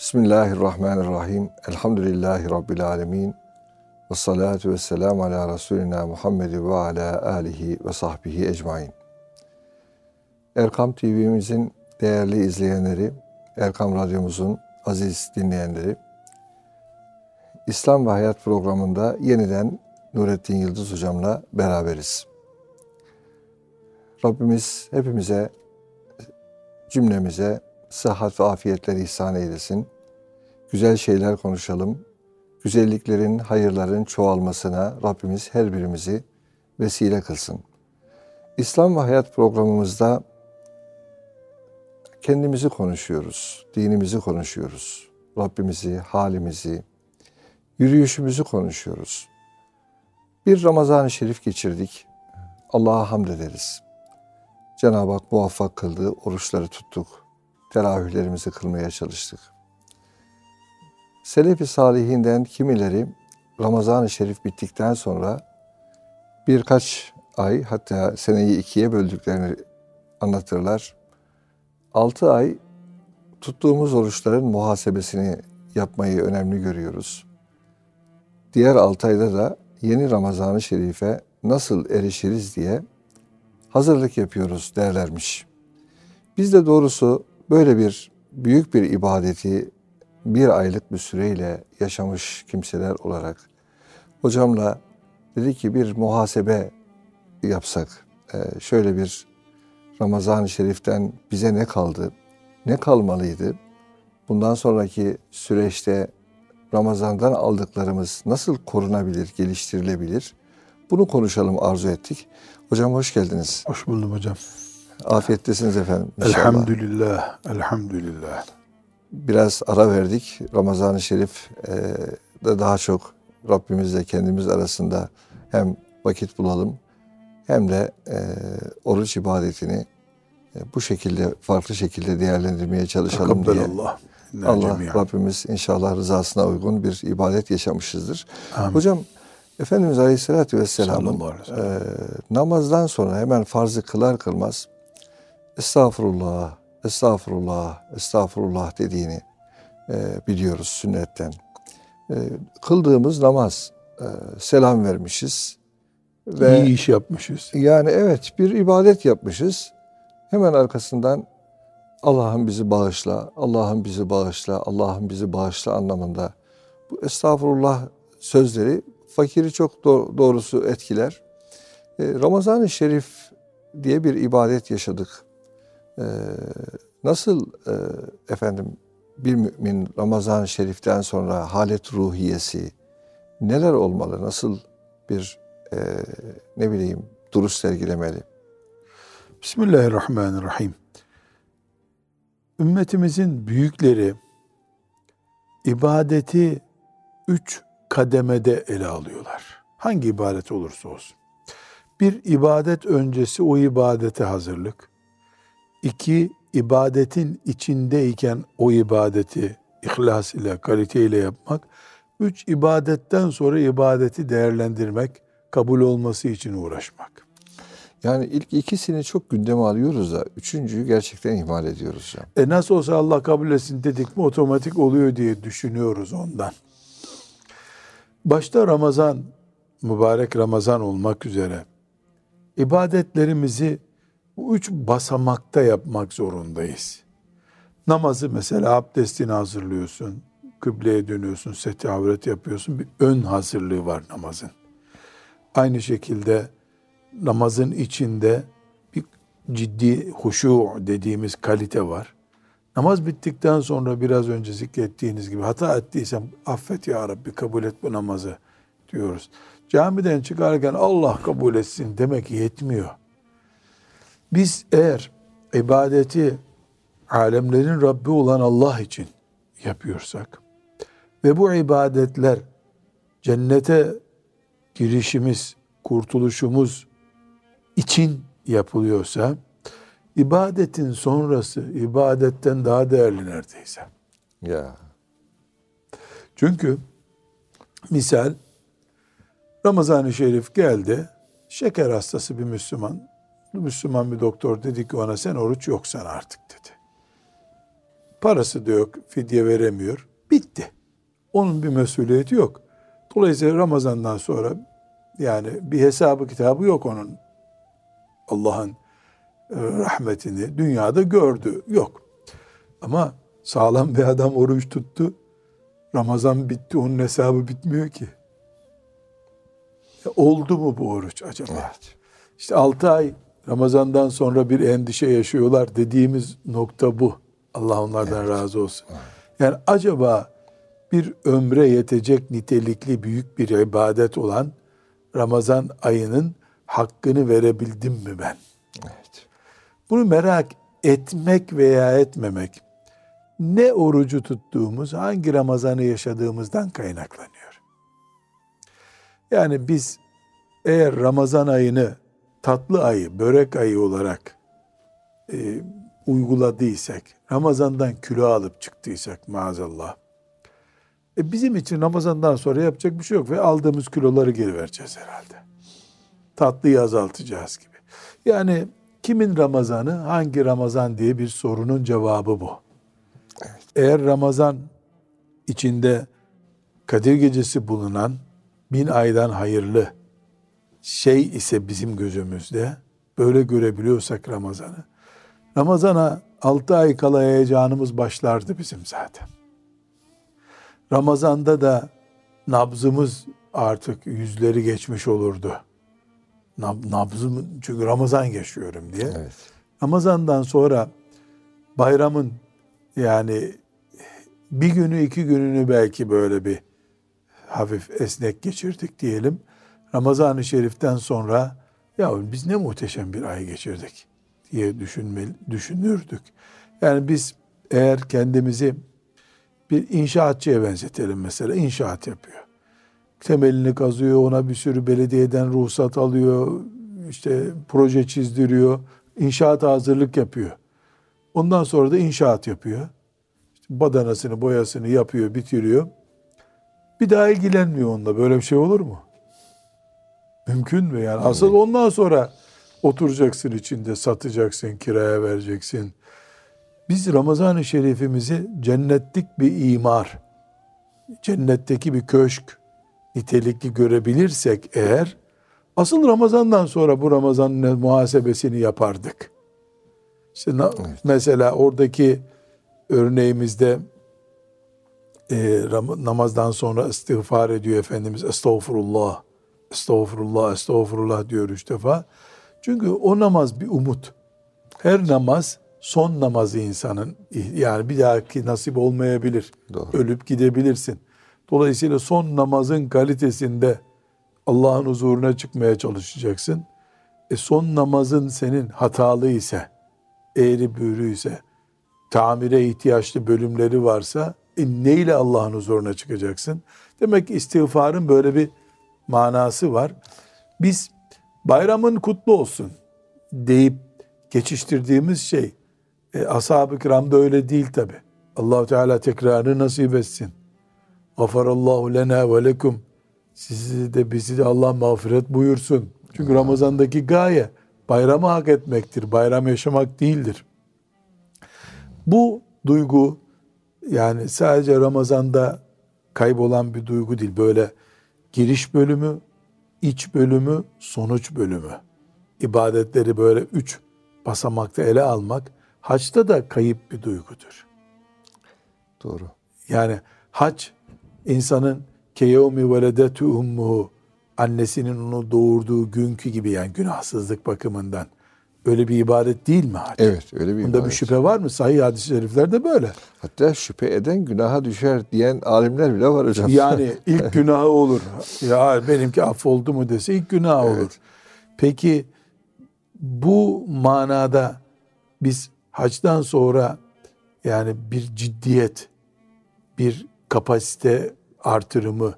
Bismillahirrahmanirrahim. Elhamdülillahi Rabbil alemin. Ve salatu ve selamu ala Resulina Muhammed ve ala alihi ve sahbihi ecmain. Erkam TV'mizin değerli izleyenleri, Erkam Radyomuzun aziz dinleyenleri, İslam ve Hayat programında yeniden Nurettin Yıldız hocamla beraberiz. Rabbimiz hepimize, cümlemize sıhhat ve afiyetler ihsan eylesin. Güzel şeyler konuşalım. Güzelliklerin, hayırların çoğalmasına Rabbimiz her birimizi vesile kılsın. İslam ve Hayat programımızda kendimizi konuşuyoruz, dinimizi konuşuyoruz. Rabbimizi, halimizi, yürüyüşümüzü konuşuyoruz. Bir Ramazan-ı Şerif geçirdik. Allah'a hamd ederiz. Cenab-ı Hak muvaffak kıldı, oruçları tuttuk, teravihlerimizi kılmaya çalıştık. Selefi Salihinden kimileri Ramazan-ı Şerif bittikten sonra birkaç ay hatta seneyi ikiye böldüklerini anlatırlar. Altı ay tuttuğumuz oruçların muhasebesini yapmayı önemli görüyoruz. Diğer altı ayda da yeni Ramazan-ı Şerif'e nasıl erişiriz diye hazırlık yapıyoruz derlermiş. Biz de doğrusu böyle bir büyük bir ibadeti bir aylık bir süreyle yaşamış kimseler olarak hocamla dedi ki bir muhasebe yapsak. Ee, şöyle bir Ramazan-ı Şerif'ten bize ne kaldı? Ne kalmalıydı? Bundan sonraki süreçte Ramazan'dan aldıklarımız nasıl korunabilir, geliştirilebilir? Bunu konuşalım arzu ettik. Hocam hoş geldiniz. Hoş buldum hocam. Afiyettesiniz efendim. İnşallah. Elhamdülillah, elhamdülillah. Biraz ara verdik. Ramazan-ı Şerif e, de daha çok Rabbimizle kendimiz arasında hem vakit bulalım hem de e, oruç ibadetini e, bu şekilde farklı şekilde değerlendirmeye çalışalım diye. Allah. Allah Rabbimiz inşallah rızasına uygun bir ibadet yaşamışızdır. Amin. Hocam Efendimiz Aleyhisselatü Vesselam'ın e, namazdan sonra hemen farzı kılar kılmaz Estağfurullah, Estağfurullah, Estağfurullah dediğini e, biliyoruz sünnetten. E, kıldığımız namaz, e, selam vermişiz. Ve İyi iş yapmışız. yani evet bir ibadet yapmışız. Hemen arkasından Allah'ım bizi bağışla, Allah'ım bizi bağışla, Allah'ım bizi bağışla anlamında. Bu estağfurullah sözleri fakiri çok do- doğrusu etkiler. E, Ramazan-ı Şerif diye bir ibadet yaşadık. E, nasıl e, efendim bir mümin Ramazan-ı Şerif'ten sonra halet ruhiyesi neler olmalı? Nasıl bir e, ne bileyim duruş sergilemeli? Bismillahirrahmanirrahim. Ümmetimizin büyükleri ibadeti üç kademede ele alıyorlar. Hangi ibadet olursa olsun. Bir, ibadet öncesi o ibadete hazırlık. İki, ibadetin içindeyken o ibadeti ihlas ile, kalite ile yapmak. Üç, ibadetten sonra ibadeti değerlendirmek, kabul olması için uğraşmak. Yani ilk ikisini çok gündeme alıyoruz da üçüncüyü gerçekten ihmal ediyoruz. Yani. E nasıl olsa Allah kabul etsin dedik mi otomatik oluyor diye düşünüyoruz ondan. Başta Ramazan, mübarek Ramazan olmak üzere ibadetlerimizi bu üç basamakta yapmak zorundayız. Namazı mesela abdestini hazırlıyorsun, kıbleye dönüyorsun, seti avret yapıyorsun. Bir ön hazırlığı var namazın. Aynı şekilde namazın içinde bir ciddi huşu dediğimiz kalite var. Namaz bittikten sonra biraz önce zikrettiğiniz gibi hata ettiysem affet ya Rabbi kabul et bu namazı diyoruz. Camiden çıkarken Allah kabul etsin demek yetmiyor. Biz eğer ibadeti alemlerin Rabbi olan Allah için yapıyorsak ve bu ibadetler cennete girişimiz, kurtuluşumuz için yapılıyorsa ibadetin sonrası ibadetten daha değerli neredeyse. Ya Çünkü misal Ramazan-ı Şerif geldi. Şeker hastası bir Müslüman. Müslüman bir doktor dedi ki ona sen oruç yoksan artık dedi. Parası da yok, fidye veremiyor. Bitti. Onun bir mesuliyeti yok. Dolayısıyla Ramazan'dan sonra yani bir hesabı kitabı yok onun. Allah'ın e, rahmetini dünyada gördü. Yok. Ama sağlam bir adam oruç tuttu. Ramazan bitti, onun hesabı bitmiyor ki. Ya oldu mu bu oruç acaba? Evet. İşte 6 ay Ramazan'dan sonra bir endişe yaşıyorlar dediğimiz nokta bu. Allah onlardan razı olsun. Yani acaba bir ömre yetecek nitelikli büyük bir ibadet olan Ramazan ayının hakkını verebildim mi ben? Evet. Bunu merak etmek veya etmemek ne orucu tuttuğumuz, hangi Ramazan'ı yaşadığımızdan kaynaklanıyor. Yani biz eğer Ramazan ayını tatlı ayı, börek ayı olarak e, uyguladıysak, Ramazan'dan kilo alıp çıktıysak maazallah, e bizim için Ramazan'dan sonra yapacak bir şey yok ve aldığımız kiloları geri vereceğiz herhalde. Tatlıyı azaltacağız gibi. Yani kimin Ramazanı, hangi Ramazan diye bir sorunun cevabı bu. Eğer Ramazan içinde Kadir Gecesi bulunan bin aydan hayırlı şey ise bizim gözümüzde böyle görebiliyorsak Ramazan'ı Ramazan'a altı ay kala heyecanımız başlardı bizim zaten. Ramazan'da da nabzımız artık yüzleri geçmiş olurdu. Nab, nabzım çünkü Ramazan geçiyorum diye. Evet. Ramazan'dan sonra bayramın yani bir günü iki gününü belki böyle bir hafif esnek geçirdik diyelim. Ramazan-ı Şerif'ten sonra ya biz ne muhteşem bir ay geçirdik diye düşünmeli, düşünürdük. Yani biz eğer kendimizi bir inşaatçıya benzetelim mesela inşaat yapıyor. Temelini kazıyor, ona bir sürü belediyeden ruhsat alıyor, işte proje çizdiriyor, inşaat hazırlık yapıyor. Ondan sonra da inşaat yapıyor. İşte badanasını, boyasını yapıyor, bitiriyor. Bir daha ilgilenmiyor onunla. Böyle bir şey olur mu? Mümkün mü yani? Asıl ondan sonra oturacaksın içinde, satacaksın, kiraya vereceksin. Biz Ramazan-ı Şerifimizi cennetlik bir imar, cennetteki bir köşk nitelikli görebilirsek eğer, asıl Ramazan'dan sonra bu Ramazan'ın muhasebesini yapardık. İşte na- mesela oradaki örneğimizde e, namazdan sonra istiğfar ediyor Efendimiz. Estağfurullah, estağfurullah, estağfurullah diyor üç defa. Çünkü o namaz bir umut. Her namaz son namazı insanın. Yani bir dahaki nasip olmayabilir. Doğru. Ölüp gidebilirsin. Dolayısıyla son namazın kalitesinde Allah'ın huzuruna çıkmaya çalışacaksın. E son namazın senin hatalı ise, eğri büğrü ise, tamire ihtiyaçlı bölümleri varsa e neyle Allah'ın huzuruna çıkacaksın? Demek ki istiğfarın böyle bir manası var. Biz bayramın kutlu olsun deyip geçiştirdiğimiz şey e, ashab-ı kiramda öyle değil tabi. Allahu Teala tekrarını nasip etsin. Gafarallahu lena ve lekum. Sizi de bizi de Allah mağfiret buyursun. Çünkü Ramazan'daki gaye bayramı hak etmektir. Bayram yaşamak değildir. Bu duygu yani sadece Ramazan'da kaybolan bir duygu değil. Böyle giriş bölümü, iç bölümü, sonuç bölümü. İbadetleri böyle üç basamakta ele almak haçta da kayıp bir duygudur. Doğru. Yani hac insanın keyevmi veledetu ummuhu annesinin onu doğurduğu günkü gibi yani günahsızlık bakımından öyle bir ibadet değil mi hac? Evet öyle bir Bunda bir ibadet. şüphe var mı? Sahih hadis-i şeriflerde böyle. Hatta şüphe eden günaha düşer diyen alimler bile var hocam. Yani ilk günahı olur. Ya benimki affoldu mu dese ilk günah Evet. olur. Peki bu manada biz hacdan sonra yani bir ciddiyet, bir kapasite artırımı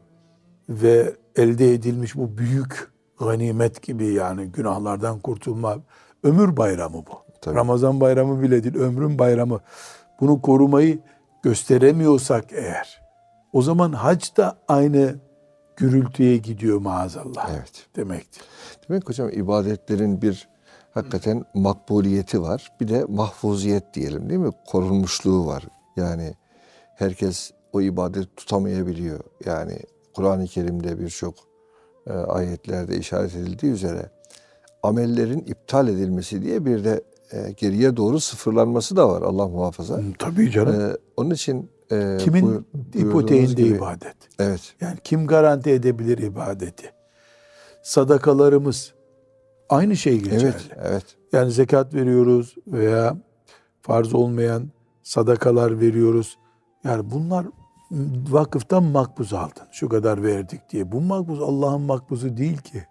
ve elde edilmiş bu büyük ganimet gibi yani günahlardan kurtulma ömür bayramı bu. Tabii. Ramazan bayramı bile değil, ömrün bayramı. Bunu korumayı gösteremiyorsak eğer o zaman hac da aynı gürültüye gidiyor maazallah Evet. demektir. Demek hocam ibadetlerin bir hakikaten makbuliyeti var. Bir de mahfuziyet diyelim değil mi? Korunmuşluğu var. Yani herkes o ibadet tutamayabiliyor. Yani Kur'an-ı Kerim'de birçok e, ayetlerde işaret edildiği üzere amellerin iptal edilmesi diye bir de e, geriye doğru sıfırlanması da var Allah muhafaza. Tabii canım. E, onun için e, Kimin buyur- ipoteğinde gibi- ibadet? Evet. Yani kim garanti edebilir ibadeti? Sadakalarımız aynı şey geçerli. Evet, evet. Yani zekat veriyoruz veya farz olmayan sadakalar veriyoruz. Yani bunlar vakıftan makbuz aldın. Şu kadar verdik diye. Bu makbuz Allah'ın makbuzu değil ki.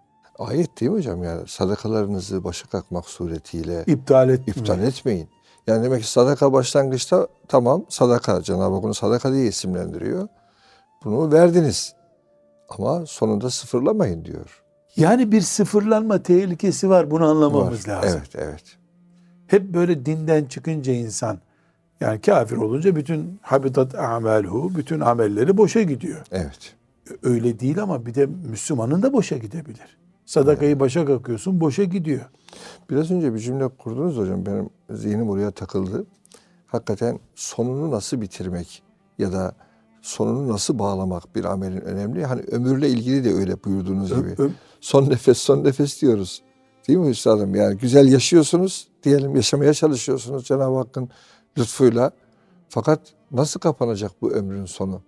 Ayet değil mi hocam yani sadakalarınızı başa kalkmak suretiyle İptal et. iptal etmeyin. Yani demek ki sadaka başlangıçta tamam sadaka Cenab-ı Hak onu sadaka diye isimlendiriyor. Bunu verdiniz. Ama sonunda sıfırlamayın diyor. Yani bir sıfırlanma tehlikesi var. Bunu anlamamız Var. lazım. Evet, evet. Hep böyle dinden çıkınca insan yani kafir olunca bütün habitat amelhu, bütün amelleri boşa gidiyor. Evet. Öyle değil ama bir de Müslümanın da boşa gidebilir. Sadakayı başa kakıyorsun boşa gidiyor. Biraz önce bir cümle kurdunuz hocam. Benim zihnim oraya takıldı. Hakikaten sonunu nasıl bitirmek ya da sonunu nasıl bağlamak bir amelin önemli. Hani ömürle ilgili de öyle buyurduğunuz gibi. Ö- Son nefes son nefes diyoruz. Değil mi üstadım? Yani güzel yaşıyorsunuz diyelim yaşamaya çalışıyorsunuz Cenab-ı Hakk'ın lütfuyla. Fakat nasıl kapanacak bu ömrün sonu?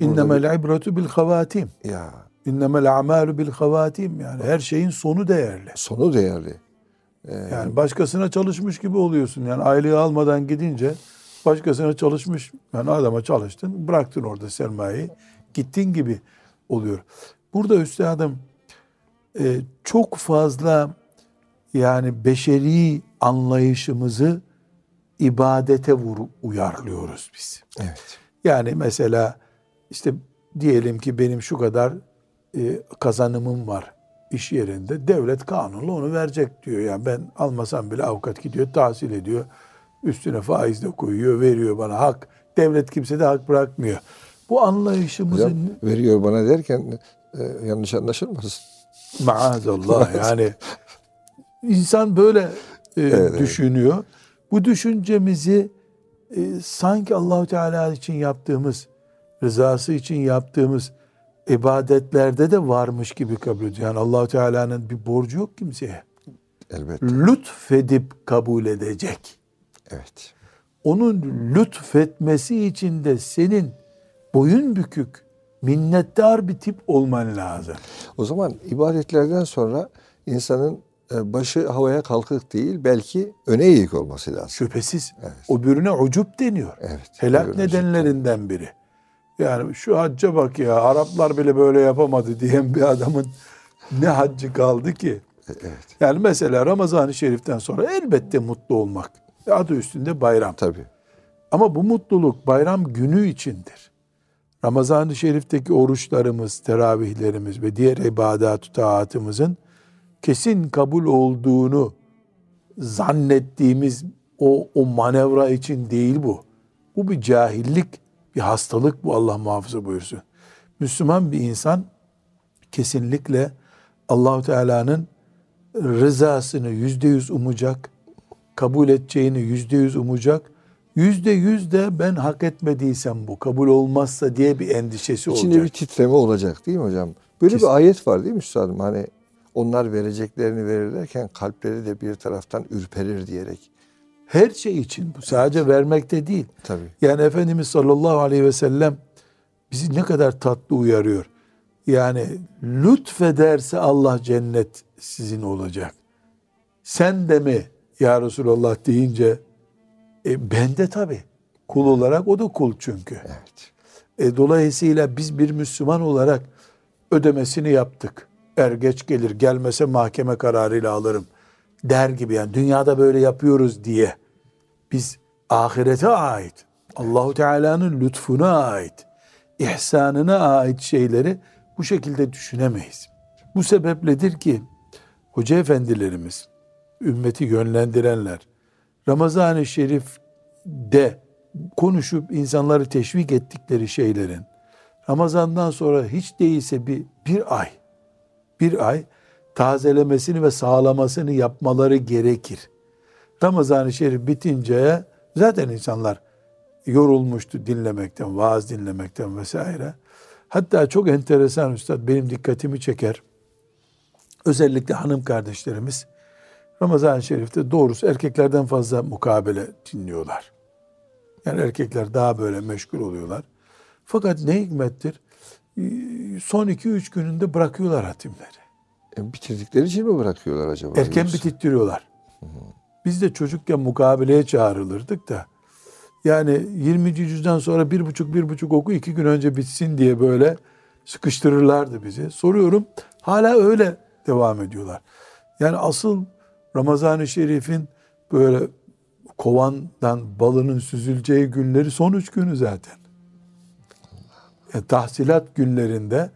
İnnemel ibretu bil havatim. Ya İnnemel amalu bil havatim. Yani her şeyin sonu değerli. sonu değerli. Ee, Yani başkasına çalışmış gibi oluyorsun. Yani aylığı almadan gidince başkasına çalışmış. Yani adama çalıştın, bıraktın orada sermayeyi. Gittin gibi oluyor. Burada üstadım e, çok fazla yani beşeri anlayışımızı ibadete vur, uyarlıyoruz biz. evet. Yani mesela işte diyelim ki benim şu kadar e, kazanımım var iş yerinde. Devlet kanunla onu verecek diyor. Yani ben almasam bile avukat gidiyor tahsil ediyor. Üstüne faiz de koyuyor, veriyor bana hak. Devlet kimse de hak bırakmıyor. Bu anlayışımızı Hocam veriyor bana derken e, yanlış anlaşılmasın. maazallah yani insan böyle e, evet. düşünüyor. Bu düşüncemizi e, sanki Allahu Teala için yaptığımız, rızası için yaptığımız ibadetlerde de varmış gibi kabul ediyor. Yani Allahu Teala'nın bir borcu yok kimseye. Elbette. Lütfedip kabul edecek. Evet. Onun lütfetmesi için de senin boyun bükük, minnettar bir tip olman lazım. O zaman ibadetlerden sonra insanın e, başı havaya kalkık değil belki öne eğik olması lazım. Şüphesiz. Evet. O bürüne ucup deniyor. Evet. Helak nedenlerinden biri. Yani şu hacca bak ya Araplar bile böyle yapamadı diyen bir adamın ne haccı kaldı ki? Evet. Yani mesela Ramazan-ı Şerif'ten sonra elbette mutlu olmak. Adı üstünde bayram. Tabii. Ama bu mutluluk bayram günü içindir. Ramazan-ı Şerif'teki oruçlarımız, teravihlerimiz ve diğer ibadat taatımızın kesin kabul olduğunu zannettiğimiz o, o manevra için değil bu. Bu bir cahillik, bir hastalık bu Allah muhafaza buyursun. Müslüman bir insan kesinlikle Allahu Teala'nın rızasını yüzde yüz umacak, kabul edeceğini yüzde yüz umacak, yüzde yüz de ben hak etmediysem bu kabul olmazsa diye bir endişesi İçinde olacak. bir titreme olacak değil mi hocam? Böyle Kesin. bir ayet var değil mi üstadım? Hani onlar vereceklerini verirlerken kalpleri de bir taraftan ürperir diyerek. Her şey için bu sadece vermekte değil. Tabii. Yani Efendimiz sallallahu aleyhi ve sellem bizi ne kadar tatlı uyarıyor. Yani lütfederse Allah cennet sizin olacak. Sen de mi ya Resulallah deyince e, ben de tabii. Kul olarak o da kul çünkü. Evet. E, dolayısıyla biz bir Müslüman olarak ödemesini yaptık. Er geç gelir gelmese mahkeme kararıyla alırım der gibi yani dünyada böyle yapıyoruz diye biz ahirete ait Allahu Teala'nın lütfuna ait ihsanına ait şeyleri bu şekilde düşünemeyiz. Bu sebepledir ki hoca efendilerimiz ümmeti yönlendirenler Ramazan-ı Şerif'de konuşup insanları teşvik ettikleri şeylerin Ramazan'dan sonra hiç değilse bir, bir ay bir ay tazelemesini ve sağlamasını yapmaları gerekir. Ramazan-ı Şerif bitince zaten insanlar yorulmuştu dinlemekten, vaaz dinlemekten vesaire. Hatta çok enteresan üstad benim dikkatimi çeker. Özellikle hanım kardeşlerimiz Ramazan-ı Şerif'te doğrusu erkeklerden fazla mukabele dinliyorlar. Yani erkekler daha böyle meşgul oluyorlar. Fakat ne hikmettir? Son iki üç gününde bırakıyorlar hatimleri. E, bitirdikleri için mi bırakıyorlar acaba? Erken Yoksa- bitittiriyorlar. Biz de çocukken mukabeleye çağrılırdık da yani 20. yüzyıldan sonra bir buçuk bir buçuk oku iki gün önce bitsin diye böyle sıkıştırırlardı bizi. Soruyorum hala öyle devam ediyorlar. Yani asıl Ramazan-ı Şerif'in böyle kovandan balının süzüleceği günleri son üç günü zaten. Yani tahsilat günlerinde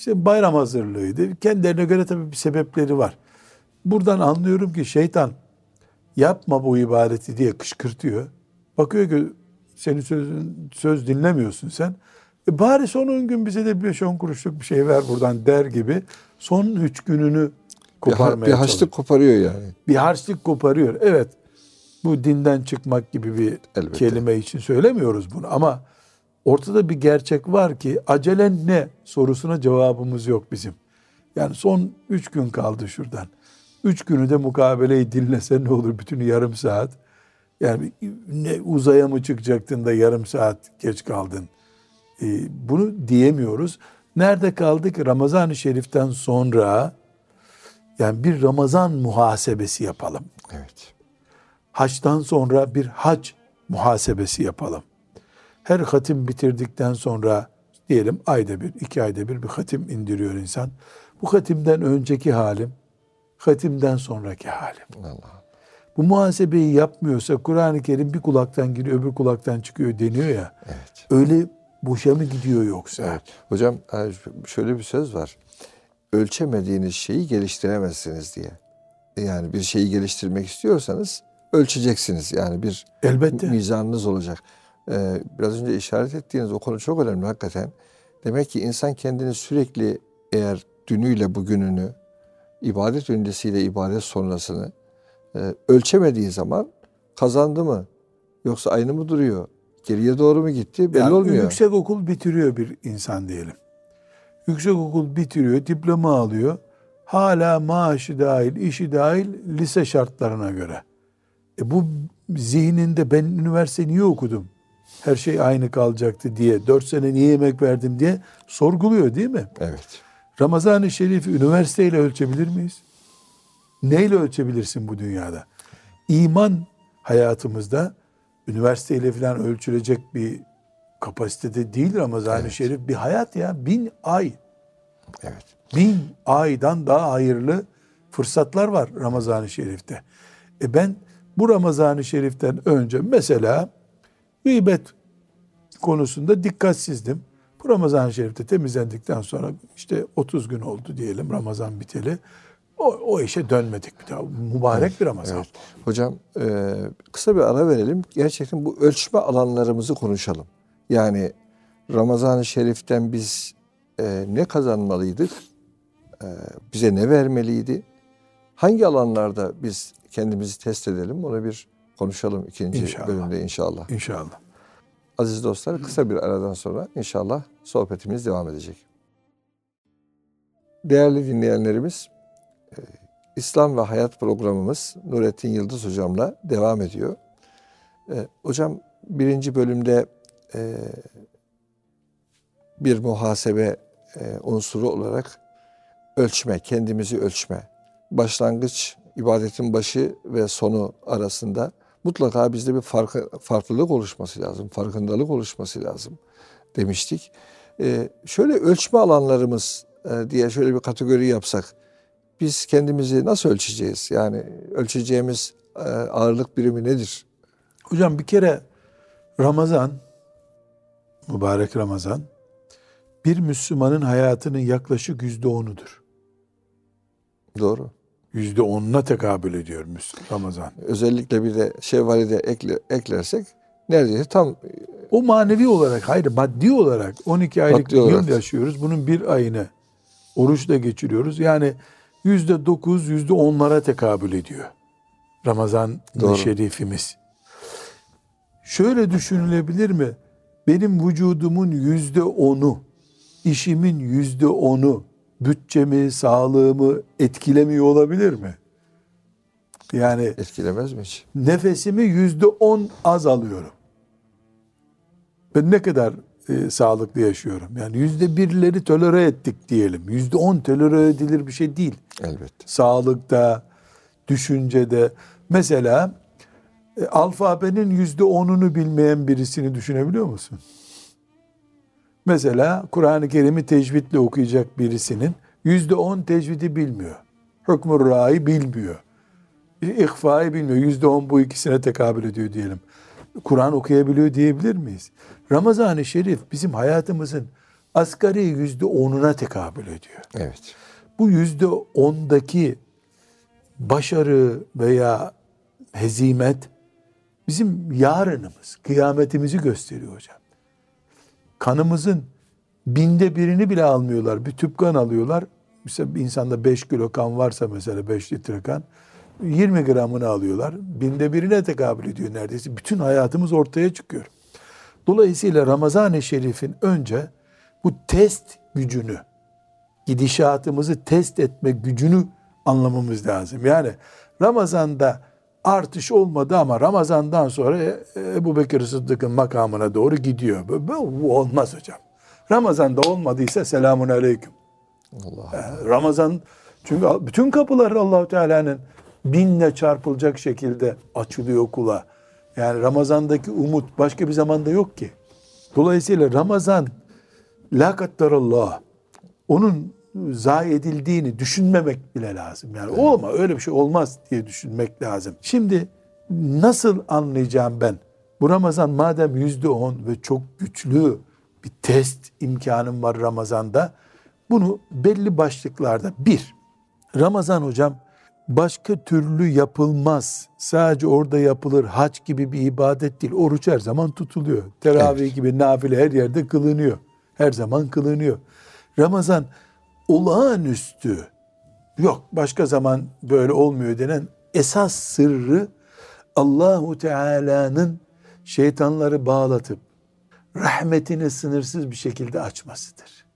işte bayram hazırlığıydı. Kendilerine göre tabii bir sebepleri var. Buradan anlıyorum ki şeytan yapma bu ibadeti diye kışkırtıyor. Bakıyor ki senin sözün, söz dinlemiyorsun sen. E bari son 10 gün bize de 5-10 kuruşluk bir şey ver buradan der gibi son 3 gününü bir, koparmaya bir haçlık çalışıyor. koparıyor yani. Bir harçlık koparıyor. Evet bu dinden çıkmak gibi bir Elbette. kelime için söylemiyoruz bunu ama ortada bir gerçek var ki acelen ne sorusuna cevabımız yok bizim. Yani son üç gün kaldı şuradan. Üç günü de mukabeleyi dinlese ne olur bütün yarım saat. Yani ne uzaya mı çıkacaktın da yarım saat geç kaldın. Ee, bunu diyemiyoruz. Nerede kaldık? Ramazan-ı Şerif'ten sonra yani bir Ramazan muhasebesi yapalım Evet. haçtan sonra bir hac muhasebesi yapalım. Her hatim bitirdikten sonra diyelim ayda bir, iki ayda bir bir hatim indiriyor insan. Bu hatimden önceki halim, hatimden sonraki halim. Allah. Bu muhasebeyi yapmıyorsa Kur'an-ı Kerim bir kulaktan giriyor öbür kulaktan çıkıyor deniyor ya. Evet. Öyle boşa mı gidiyor yoksa? Evet. Hocam e, şöyle bir söz var. Ölçemediğiniz şeyi geliştiremezsiniz diye. Yani bir şeyi geliştirmek istiyorsanız ölçeceksiniz. Yani bir Elbette. mizanınız olacak. Ee, biraz önce işaret ettiğiniz o konu çok önemli hakikaten. Demek ki insan kendini sürekli eğer dünüyle bugününü, ibadet öncesiyle ibadet sonrasını e, ölçemediği zaman kazandı mı? Yoksa aynı mı duruyor? Geriye doğru mu gitti? Belli Yani olmuyor. Yüksek okul bitiriyor bir insan diyelim. Yüksek okul bitiriyor, diploma alıyor. Hala maaşı dahil, işi dahil lise şartlarına göre. E bu zihninde ben üniversite niye okudum? Her şey aynı kalacaktı diye, dört sene niye emek verdim diye sorguluyor değil mi? Evet. Ramazan-ı Şerif'i üniversiteyle ölçebilir miyiz? Neyle ölçebilirsin bu dünyada? İman hayatımızda üniversiteyle falan ölçülecek bir kapasitede değil Ramazan-ı Evet. Şerif. Bir hayat ya bin ay. Evet. Bin aydan daha hayırlı fırsatlar var Ramazan-ı Şerif'te. E ben bu Ramazan-ı Şerif'ten önce mesela gıybet konusunda dikkatsizdim. Bu Ramazan-ı Şerif'te temizlendikten sonra işte 30 gün oldu diyelim Ramazan biteli. O, o işe dönmedik bir daha. Mübarek bir Ramazan. Evet. Hocam e, kısa bir ara verelim. Gerçekten bu ölçme alanlarımızı konuşalım. Yani Ramazan-ı Şerif'ten biz e, ne kazanmalıydık? E, bize ne vermeliydi? Hangi alanlarda biz kendimizi test edelim? Onu bir konuşalım ikinci İnşallah. bölümde inşallah. İnşallah. Aziz dostlar kısa bir aradan sonra inşallah sohbetimiz devam edecek. Değerli dinleyenlerimiz, e, İslam ve Hayat programımız Nurettin Yıldız hocamla devam ediyor. E, Hocam birinci bölümde e, bir muhasebe unsuru olarak ölçme, kendimizi ölçme, başlangıç, ibadetin başı ve sonu arasında mutlaka bizde bir farkı, farklılık oluşması lazım, farkındalık oluşması lazım demiştik. Ee, şöyle ölçme alanlarımız e, diye şöyle bir kategori yapsak, biz kendimizi nasıl ölçeceğiz? Yani ölçeceğimiz e, ağırlık birimi nedir? Hocam bir kere Ramazan, mübarek Ramazan, bir Müslümanın hayatının yaklaşık yüzde onudur. Doğru. Yüzde onuna tekabül ediyor Ramazan. Özellikle bir de şevvali de ekle, eklersek neredeyse tam O manevi olarak, hayır maddi olarak 12 aylık Maddi olarak. yaşıyoruz. Bunun bir ayını oruçla geçiriyoruz. Yani yüzde dokuz, yüzde onlara tekabül ediyor. Ramazan şerifimiz. Şöyle düşünülebilir mi? Benim vücudumun yüzde onu, işimin yüzde onu, bütçemi, sağlığımı etkilemiyor olabilir mi? Yani Etkilemez mi hiç? nefesimi yüzde on az alıyorum. Ben ne kadar e, sağlıklı yaşıyorum? Yani yüzde birleri tolere ettik diyelim. Yüzde on tolere edilir bir şey değil. Elbette. Sağlıkta, düşüncede. Mesela e, alfabenin yüzde onunu bilmeyen birisini düşünebiliyor musun? Mesela Kur'an-ı Kerim'i tecvidle okuyacak birisinin yüzde on tecvidi bilmiyor. Hükmü râ'yı bilmiyor. İhfa'yı bilmiyor. Yüzde on bu ikisine tekabül ediyor diyelim. Kur'an okuyabiliyor diyebilir miyiz? Ramazan-ı Şerif bizim hayatımızın asgari yüzde onuna tekabül ediyor. Evet. Bu yüzde ondaki başarı veya hezimet bizim yarınımız, kıyametimizi gösteriyor hocam. Kanımızın binde birini bile almıyorlar. Bir tüp kan alıyorlar. Mesela insanda 5 kilo kan varsa mesela 5 litre kan 20 gramını alıyorlar. Binde birine tekabül ediyor neredeyse. Bütün hayatımız ortaya çıkıyor. Dolayısıyla Ramazan-ı Şerif'in önce bu test gücünü, gidişatımızı test etme gücünü anlamamız lazım. Yani Ramazan'da artış olmadı ama Ramazan'dan sonra Ebu Bekir Sıddık'ın makamına doğru gidiyor. Bu, olmaz hocam. Ramazan'da olmadıysa selamun aleyküm. Allah. Ramazan çünkü bütün kapılar Allahu Teala'nın binle çarpılacak şekilde açılıyor kula. Yani Ramazan'daki umut başka bir zamanda yok ki. Dolayısıyla Ramazan la kaddarallah onun zayi edildiğini düşünmemek bile lazım. Yani olma öyle bir şey olmaz diye düşünmek lazım. Şimdi nasıl anlayacağım ben? Bu Ramazan madem yüzde on ve çok güçlü bir test imkanım var Ramazan'da. Bunu belli başlıklarda bir, Ramazan hocam başka türlü yapılmaz. Sadece orada yapılır. Hac gibi bir ibadet değil. Oruç her zaman tutuluyor. Teravih Evet. gibi nafile her yerde kılınıyor. Her zaman kılınıyor. Ramazan olağanüstü yok başka zaman böyle olmuyor denen esas sırrı Allahu Teala'nın şeytanları bağlatıp rahmetini sınırsız bir şekilde açmasıdır.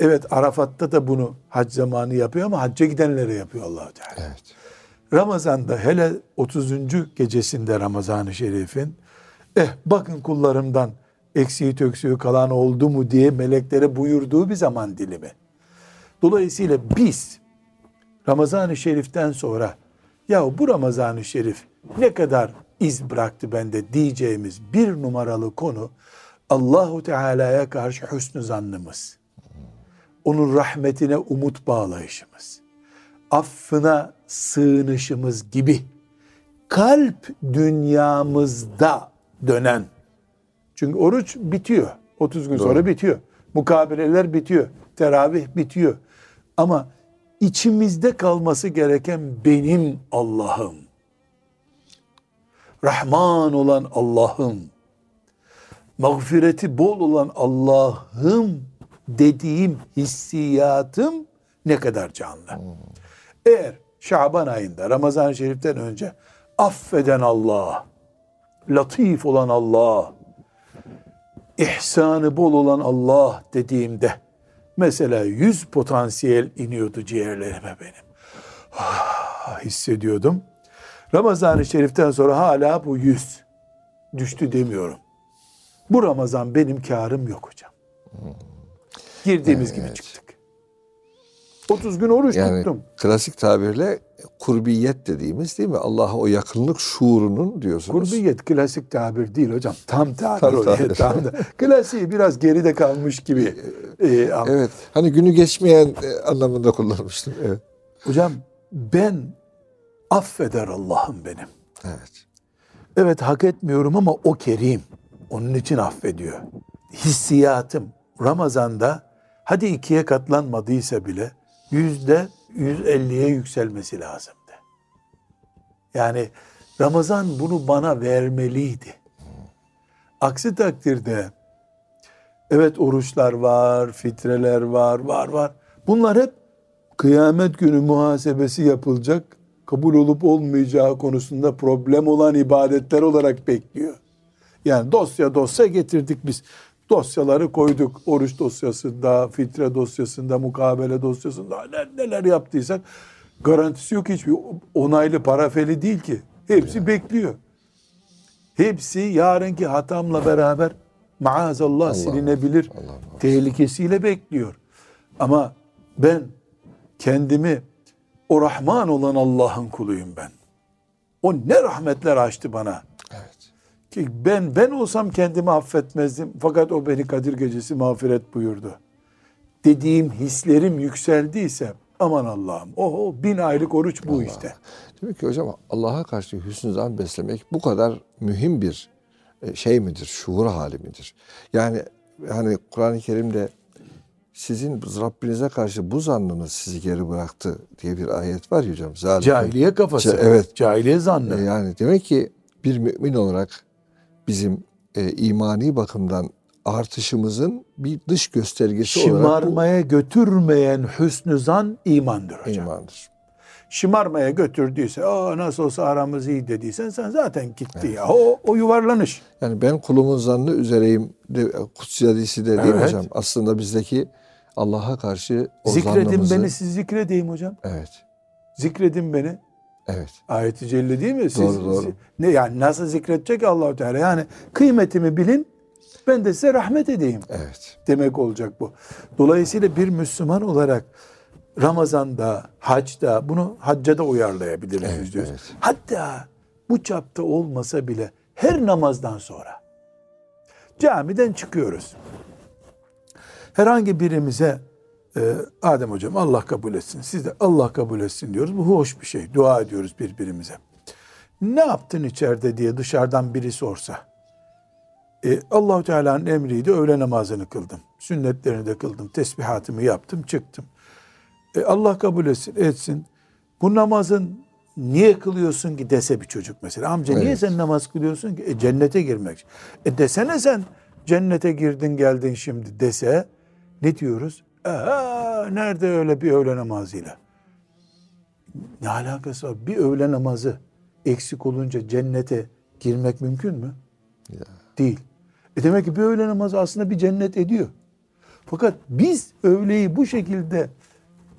Evet Arafat'ta da bunu hac zamanı yapıyor ama hacca gidenlere yapıyor Allahu Teala. Evet. Ramazan'da hele 30. gecesinde Ramazan-ı Şerif'in eh bakın kullarımdan eksiği töksüğü kalan oldu mu diye meleklere buyurduğu bir zaman dilimi. Dolayısıyla biz Ramazan-ı Şerif'ten sonra ya bu Ramazan-ı Şerif ne kadar iz bıraktı bende diyeceğimiz bir numaralı konu Allahu Teala'ya karşı hüsnü zannımız. Onun rahmetine umut bağlayışımız. Affına sığınışımız gibi kalp dünyamızda dönen çünkü oruç bitiyor. 30 gün Doğru. sonra bitiyor. Mukabeleler bitiyor. Teravih bitiyor. Ama içimizde kalması gereken benim Allah'ım. Rahman olan Allah'ım. Mağfireti bol olan Allah'ım dediğim hissiyatım ne kadar canlı. Eğer Şaban ayında Ramazan-ı Şerif'ten önce affeden Allah, latif olan Allah, ihsanı bol olan Allah dediğimde mesela yüz potansiyel iniyordu ciğerlerime benim. Ah, hissediyordum. Ramazan-ı Şerif'ten sonra hala bu yüz düştü demiyorum. Bu Ramazan benim karım yok hocam. Girdiğimiz gibi çıktık. 30 gün oruç Yani tuttum. klasik tabirle kurbiyet dediğimiz değil mi? Allah'a o yakınlık şuurunun diyorsunuz. Kurbiyet klasik tabir değil hocam. Tam tabir Tam tabir. Tam da. Klasiği biraz geride kalmış gibi. Ee, ama- Evet. Hani günü geçmeyen e, anlamında kullanmıştım. Evet. Hocam ben affeder Allah'ım benim. Evet. Evet hak etmiyorum ama o kerim. Onun için affediyor. Hissiyatım Ramazan'da hadi ikiye katlanmadıysa bile yüzde 150'ye yükselmesi lazımdı. Yani Ramazan bunu bana vermeliydi. Aksi takdirde evet oruçlar var, fitreler var, var var. Bunlar hep kıyamet günü muhasebesi yapılacak, kabul olup olmayacağı konusunda problem olan ibadetler olarak bekliyor. Yani dosya dosya getirdik biz. Dosyaları koyduk. Oruç dosyasında, fitre dosyasında, mukabele dosyasında neler, neler yaptıysak garantisi yok hiçbir onaylı parafeli değil ki. Hepsi bekliyor. Hepsi yarınki hatamla beraber maazallah silinebilir Allah Allah. tehlikesiyle bekliyor. Ama ben kendimi o Rahman olan Allah'ın kuluyum ben. O ne rahmetler açtı bana. Ki ben ben olsam kendimi affetmezdim. Fakat o beni Kadir Gecesi mağfiret buyurdu. Dediğim hislerim yükseldiyse aman Allah'ım o bin aylık oruç bu işte. Demek ki hocam Allah'a karşı hüsnü zan beslemek bu kadar mühim bir e, şey midir? Şuur hali midir? Yani hani Kur'an-ı Kerim'de sizin Rabbinize karşı bu zannınız sizi geri bıraktı diye bir ayet var ya hocam. Zalikum. Cahiliye kafası. Ce- evet. Cahiliye zannı. E, Yani demek ki bir mümin olarak bizim e, imani bakımdan artışımızın bir dış göstergesi olarak bu Şımarmaya götürmeyen hüsnü zan imandır hocam. imandır. Şımarmaya götürdüyse, o nasıl olsa aramız iyi dediysen sen zaten gitti ya. O, o yuvarlanış. Yani ben kulumun zannı üzereyim de, kutsi hadisi de değil Evet. hocam? Aslında bizdeki Allah'a karşı o Zikredin zannımızı... beni siz zikredeyim hocam. Evet, Zikredin beni. Evet. Ayet-i Celle değil mi? Siz, Doğru, doğru. siz- ne yani nasıl zikredecek Allahu Teala? Yani kıymetimi bilin. Ben de size rahmet edeyim. Evet. demek olacak bu. Dolayısıyla bir Müslüman olarak Ramazan'da, hacda bunu hacca da uyarlayabiliriz Evet, diyoruz. evet. Hatta bu çapta olmasa bile her namazdan sonra camiden çıkıyoruz. Herhangi birimize e, Adem hocam Allah kabul etsin. Siz de Allah kabul etsin diyoruz. Bu hoş bir şey. Dua ediyoruz birbirimize. Ne yaptın içeride diye dışarıdan biri sorsa. E, Allahu Teala'nın emriydi. Öğle namazını kıldım. Sünnetlerini de kıldım. Tesbihatımı yaptım, çıktım. E, Allah kabul etsin, etsin. Bu namazın niye kılıyorsun ki dese bir çocuk mesela. Amca niye Evet. sen namaz kılıyorsun ki? E, cennete girmek. E desene sen cennete girdin geldin şimdi dese ne diyoruz? Aa, nerede öyle bir öğle namazıyla? Ne alakası var? Bir öğle namazı eksik olunca cennete girmek mümkün mü? Ya. Değil. E demek ki bir öğle namazı aslında bir cennet ediyor. Fakat biz öğleyi bu şekilde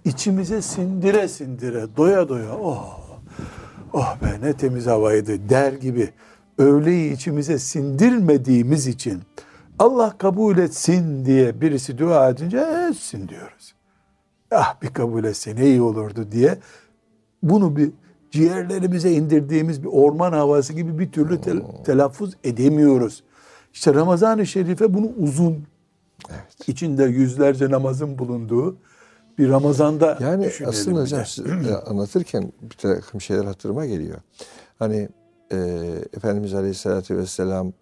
içimize sindire sindire, doya doya, oh, oh be ne temiz havaydı der gibi öğleyi içimize sindirmediğimiz için Allah kabul etsin diye birisi dua edince etsin diyoruz. Ah bir kabul etse ne iyi olurdu diye bunu bir ciğerlerimize indirdiğimiz bir orman havası gibi bir türlü tel- telaffuz edemiyoruz. İşte Ramazan-ı Şerife bunu uzun, içinde yüzlerce namazın bulunduğu bir Ramazan'da Yani aslında hocam siz e, anlatırken bir takım şeyler hatırıma geliyor. Hani e, Efendimiz Aleyhisselatü Vesselam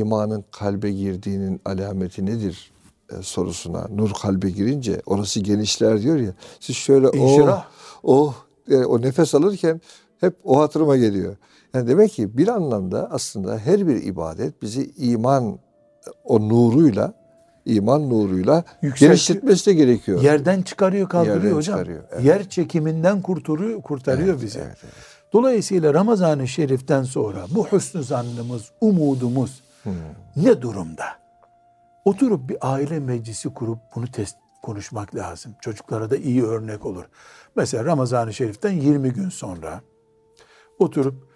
imanın kalbe girdiğinin alameti nedir e, sorusuna nur kalbe girince orası genişler diyor ya. Siz şöyle oh, İnşirah. oh e, o nefes alırken hep o hatırıma geliyor. Yani demek ki bir anlamda aslında her bir ibadet bizi iman o nuruyla iman nuruyla Yükseltiyor. genişletmesi de gerekiyor. Yerden çıkarıyor, kaldırıyor Yerden hocam. çıkarıyor, evet. Yer çekiminden kurtarıyor, kurtarıyor Evet, bizi. evet, evet. Dolayısıyla Ramazan-ı Şerif'ten sonra bu hüsnü zannımız, umudumuz ne durumda? Oturup bir aile meclisi kurup bunu test konuşmak lazım. Çocuklara da iyi örnek olur. Mesela Ramazan-ı Şerif'ten 20 gün sonra oturup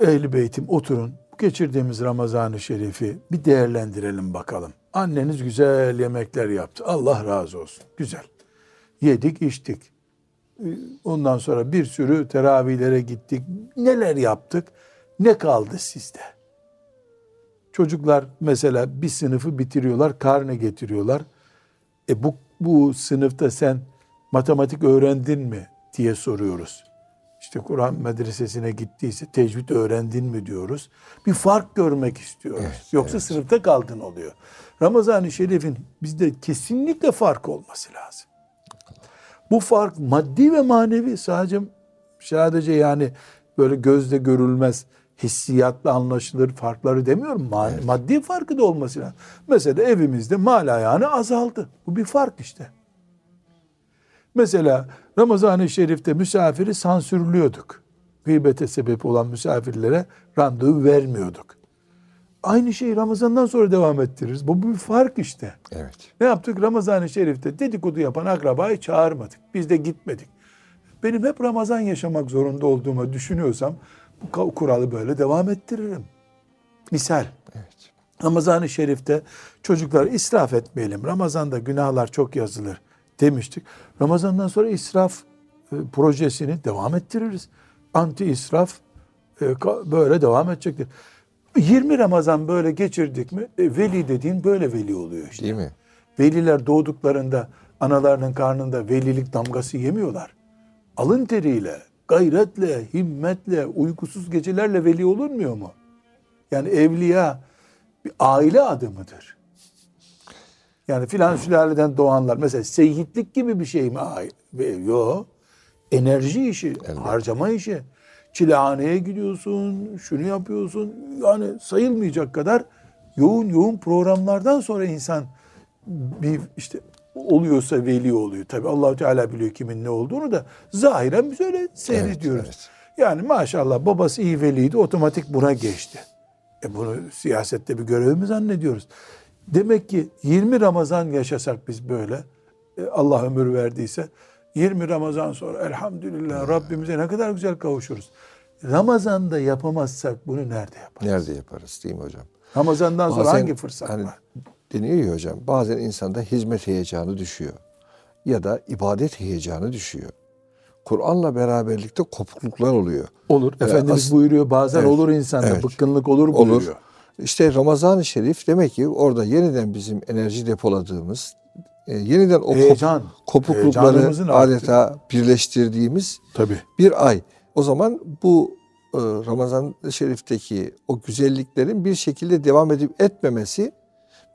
Ehl-i Beytim oturun. Geçirdiğimiz Ramazan-ı Şerif'i bir değerlendirelim bakalım. Anneniz güzel yemekler yaptı. Allah razı olsun. Güzel. Yedik, içtik. Ondan sonra bir sürü teravihlere gittik. Neler yaptık? Ne kaldı sizde? Çocuklar mesela bir sınıfı bitiriyorlar, karne getiriyorlar. E bu, bu sınıfta sen matematik öğrendin mi diye soruyoruz. İşte Kur'an medresesine gittiyse tecvid öğrendin mi diyoruz. Bir fark görmek istiyoruz. Evet, Yoksa sınıfta kaldın oluyor. Ramazan-ı Şerif'in bizde kesinlikle fark olması lazım. Bu fark maddi ve manevi sadece sadece yani böyle gözle görülmez hissiyatla anlaşılır farkları demiyorum. Ma- Maddi farkı da olması lazım. Mesela evimizde mal ayağını azaldı. Bu bir fark işte. Mesela Ramazan-ı Şerif'te misafiri sansürlüyorduk. Gıybete sebep olan misafirlere randevu vermiyorduk. aynı şeyi Ramazan'dan sonra devam ettiririz. Bu bir fark işte. Evet. Ne yaptık? Ramazan-ı Şerif'te dedikodu yapan akrabayı çağırmadık. Biz de gitmedik. Benim hep Ramazan yaşamak zorunda olduğumu düşünüyorsam bu kuralı böyle devam ettiririm. Misal. Evet. Ramazan-ı Şerif'te çocuklar israf etmeyelim. Ramazan'da günahlar çok yazılır demiştik. Ramazan'dan sonra israf e, projesini devam ettiririz. Anti israf e, böyle devam edecektir. 20 Ramazan böyle geçirdik mi e, veli dediğin böyle veli oluyor işte. Değil mi? Veliler doğduklarında analarının karnında velilik damgası yemiyorlar. Alın teriyle, gayretle, himmetle, uykusuz gecelerle veli olunmuyor mu? Yani evliya bir aile adı mıdır? Yani filan sülaleden doğanlar mesela seyitlik gibi bir şey mi? Yok. Enerji işi, Elbette. harcama işi. Çilehaneye gidiyorsun, şunu yapıyorsun. Yani sayılmayacak kadar yoğun yoğun programlardan sonra insan bir işte oluyorsa veli oluyor. Tabi Allahu Teala biliyor kimin ne olduğunu da zahiren biz öyle seyrediyoruz. Evet, evet. Yani maşallah babası iyi veliydi otomatik buna geçti. E bunu siyasette bir görev mi zannediyoruz? Demek ki 20 Ramazan yaşasak biz böyle e Allah ömür verdiyse 20 Ramazan sonra elhamdülillah Rabbimize ne kadar güzel kavuşuruz. Ramazan'da yapamazsak bunu nerede yaparız? Nerede yaparız değil mi hocam? Ramazan'dan sonra bazen, hangi fırsat hani, var? Deniyor ya hocam bazen insanda hizmet heyecanı düşüyor. Ya da ibadet heyecanı düşüyor. Kur'an'la beraberlikte kopukluklar oluyor. Olur. Ee, Efendimiz as- buyuruyor bazen evet, olur insanda evet, bıkkınlık olur buyuruyor. Olur. İşte Ramazan-ı Şerif demek ki orada yeniden bizim enerji depoladığımız, e, yeniden o Heyecan, kopuklukları adeta arttı. birleştirdiğimiz Tabii. bir ay. O zaman bu e, Ramazan-ı Şerif'teki o güzelliklerin bir şekilde devam edip etmemesi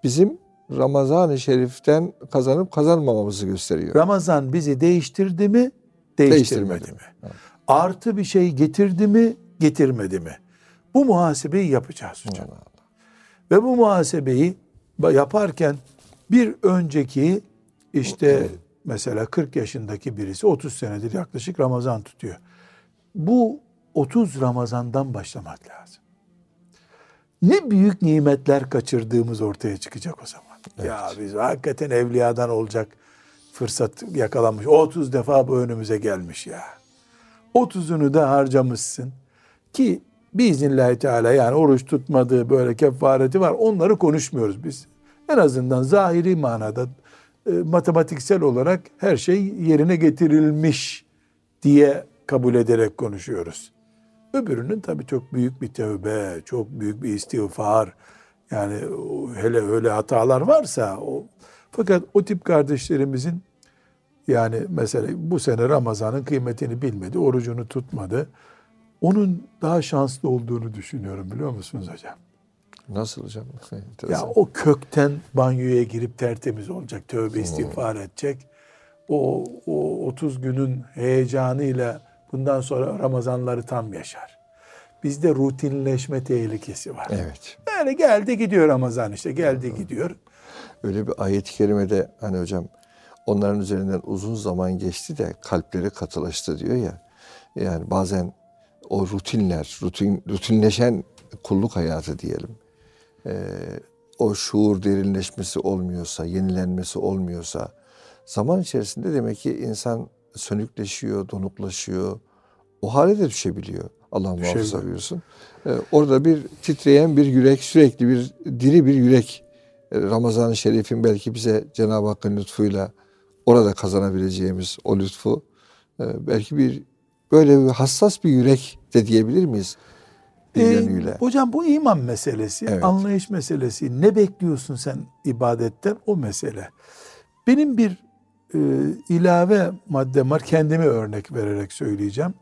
bizim Ramazan-ı Şerif'ten kazanıp kazanmamamızı gösteriyor. Ramazan bizi değiştirdi mi? Değiştirmedi, değiştirmedi mi? Evet. Artı bir şey getirdi mi? Getirmedi mi? Bu muhasebeyi yapacağız hocam. Allah Allah. Ve bu muhasebeyi yaparken bir önceki işte mesela 40 yaşındaki birisi 30 senedir yaklaşık Ramazan tutuyor. Bu 30 Ramazan'dan başlamak lazım. Ne büyük nimetler kaçırdığımız ortaya çıkacak o zaman. Evet. Ya biz hakikaten evliyadan olacak fırsat yakalamış. 30 defa bu önümüze gelmiş ya. 30'unu da harcamışsın. Ki biiznillahü teala yani oruç tutmadığı böyle kefareti var. Onları konuşmuyoruz biz. En azından zahiri manada e, matematiksel olarak her şey yerine getirilmiş diye kabul ederek konuşuyoruz. Öbürünün tabii çok büyük bir tövbe, çok büyük bir istiğfar. Yani hele öyle hatalar varsa o fakat o tip kardeşlerimizin yani mesela bu sene Ramazan'ın kıymetini bilmedi, orucunu tutmadı. Onun daha şanslı olduğunu düşünüyorum biliyor musunuz hocam? Nasıl hocam? ya o kökten banyoya girip tertemiz olacak, tövbe istiğfar edecek. O, o 30 günün heyecanıyla bundan sonra Ramazanları tam yaşar. Bizde rutinleşme tehlikesi var. Evet. Yani geldi gidiyor Ramazan işte geldi gidiyor. Öyle bir ayet-i kerimede hani hocam onların üzerinden uzun zaman geçti de kalpleri katılaştı diyor ya. Yani bazen o rutinler, rutin, rutinleşen kulluk hayatı diyelim. Ee, o şuur derinleşmesi olmuyorsa, yenilenmesi olmuyorsa zaman içerisinde demek ki insan sönükleşiyor, donuklaşıyor. O hale de düşebiliyor. Allah muhafaza buyursun. Ee, orada bir titreyen bir yürek, sürekli bir diri bir yürek. Ee, Ramazan-ı Şerif'in belki bize Cenab-ı Hakk'ın lütfuyla orada kazanabileceğimiz o lütfu e, belki bir böyle bir hassas bir yürek de diyebilir miyiz? Bir ee, Hocam bu iman meselesi, evet. anlayış meselesi. Ne bekliyorsun sen ibadetten o mesele. Benim bir e, ilave maddem var. Kendimi örnek vererek söyleyeceğim.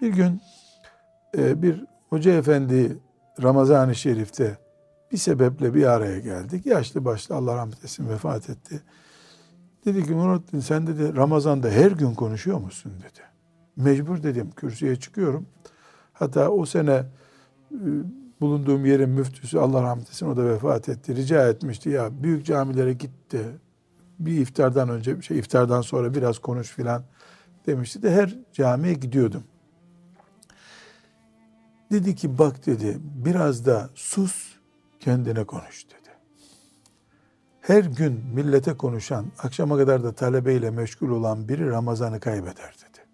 Bir gün e, bir hoca efendi Ramazan-ı Şerif'te bir sebeple bir araya geldik. Yaşlı başlı Allah rahmet etsin vefat etti. Dedi ki Nurattin sen dedi Ramazan'da her gün konuşuyor musun dedi. Mecbur dedim kürsüye çıkıyorum. Hatta o sene e, bulunduğum yerin müftüsü Allah rahmet etsin o da vefat etti. Rica etmişti ya büyük camilere gitti. Bir iftardan önce şey iftardan sonra biraz konuş filan demişti de her camiye gidiyordum. Dedi ki bak dedi biraz da sus kendine konuş dedi. Her gün millete konuşan, akşama kadar da talebeyle meşgul olan biri Ramazan'ı kaybeder dedi.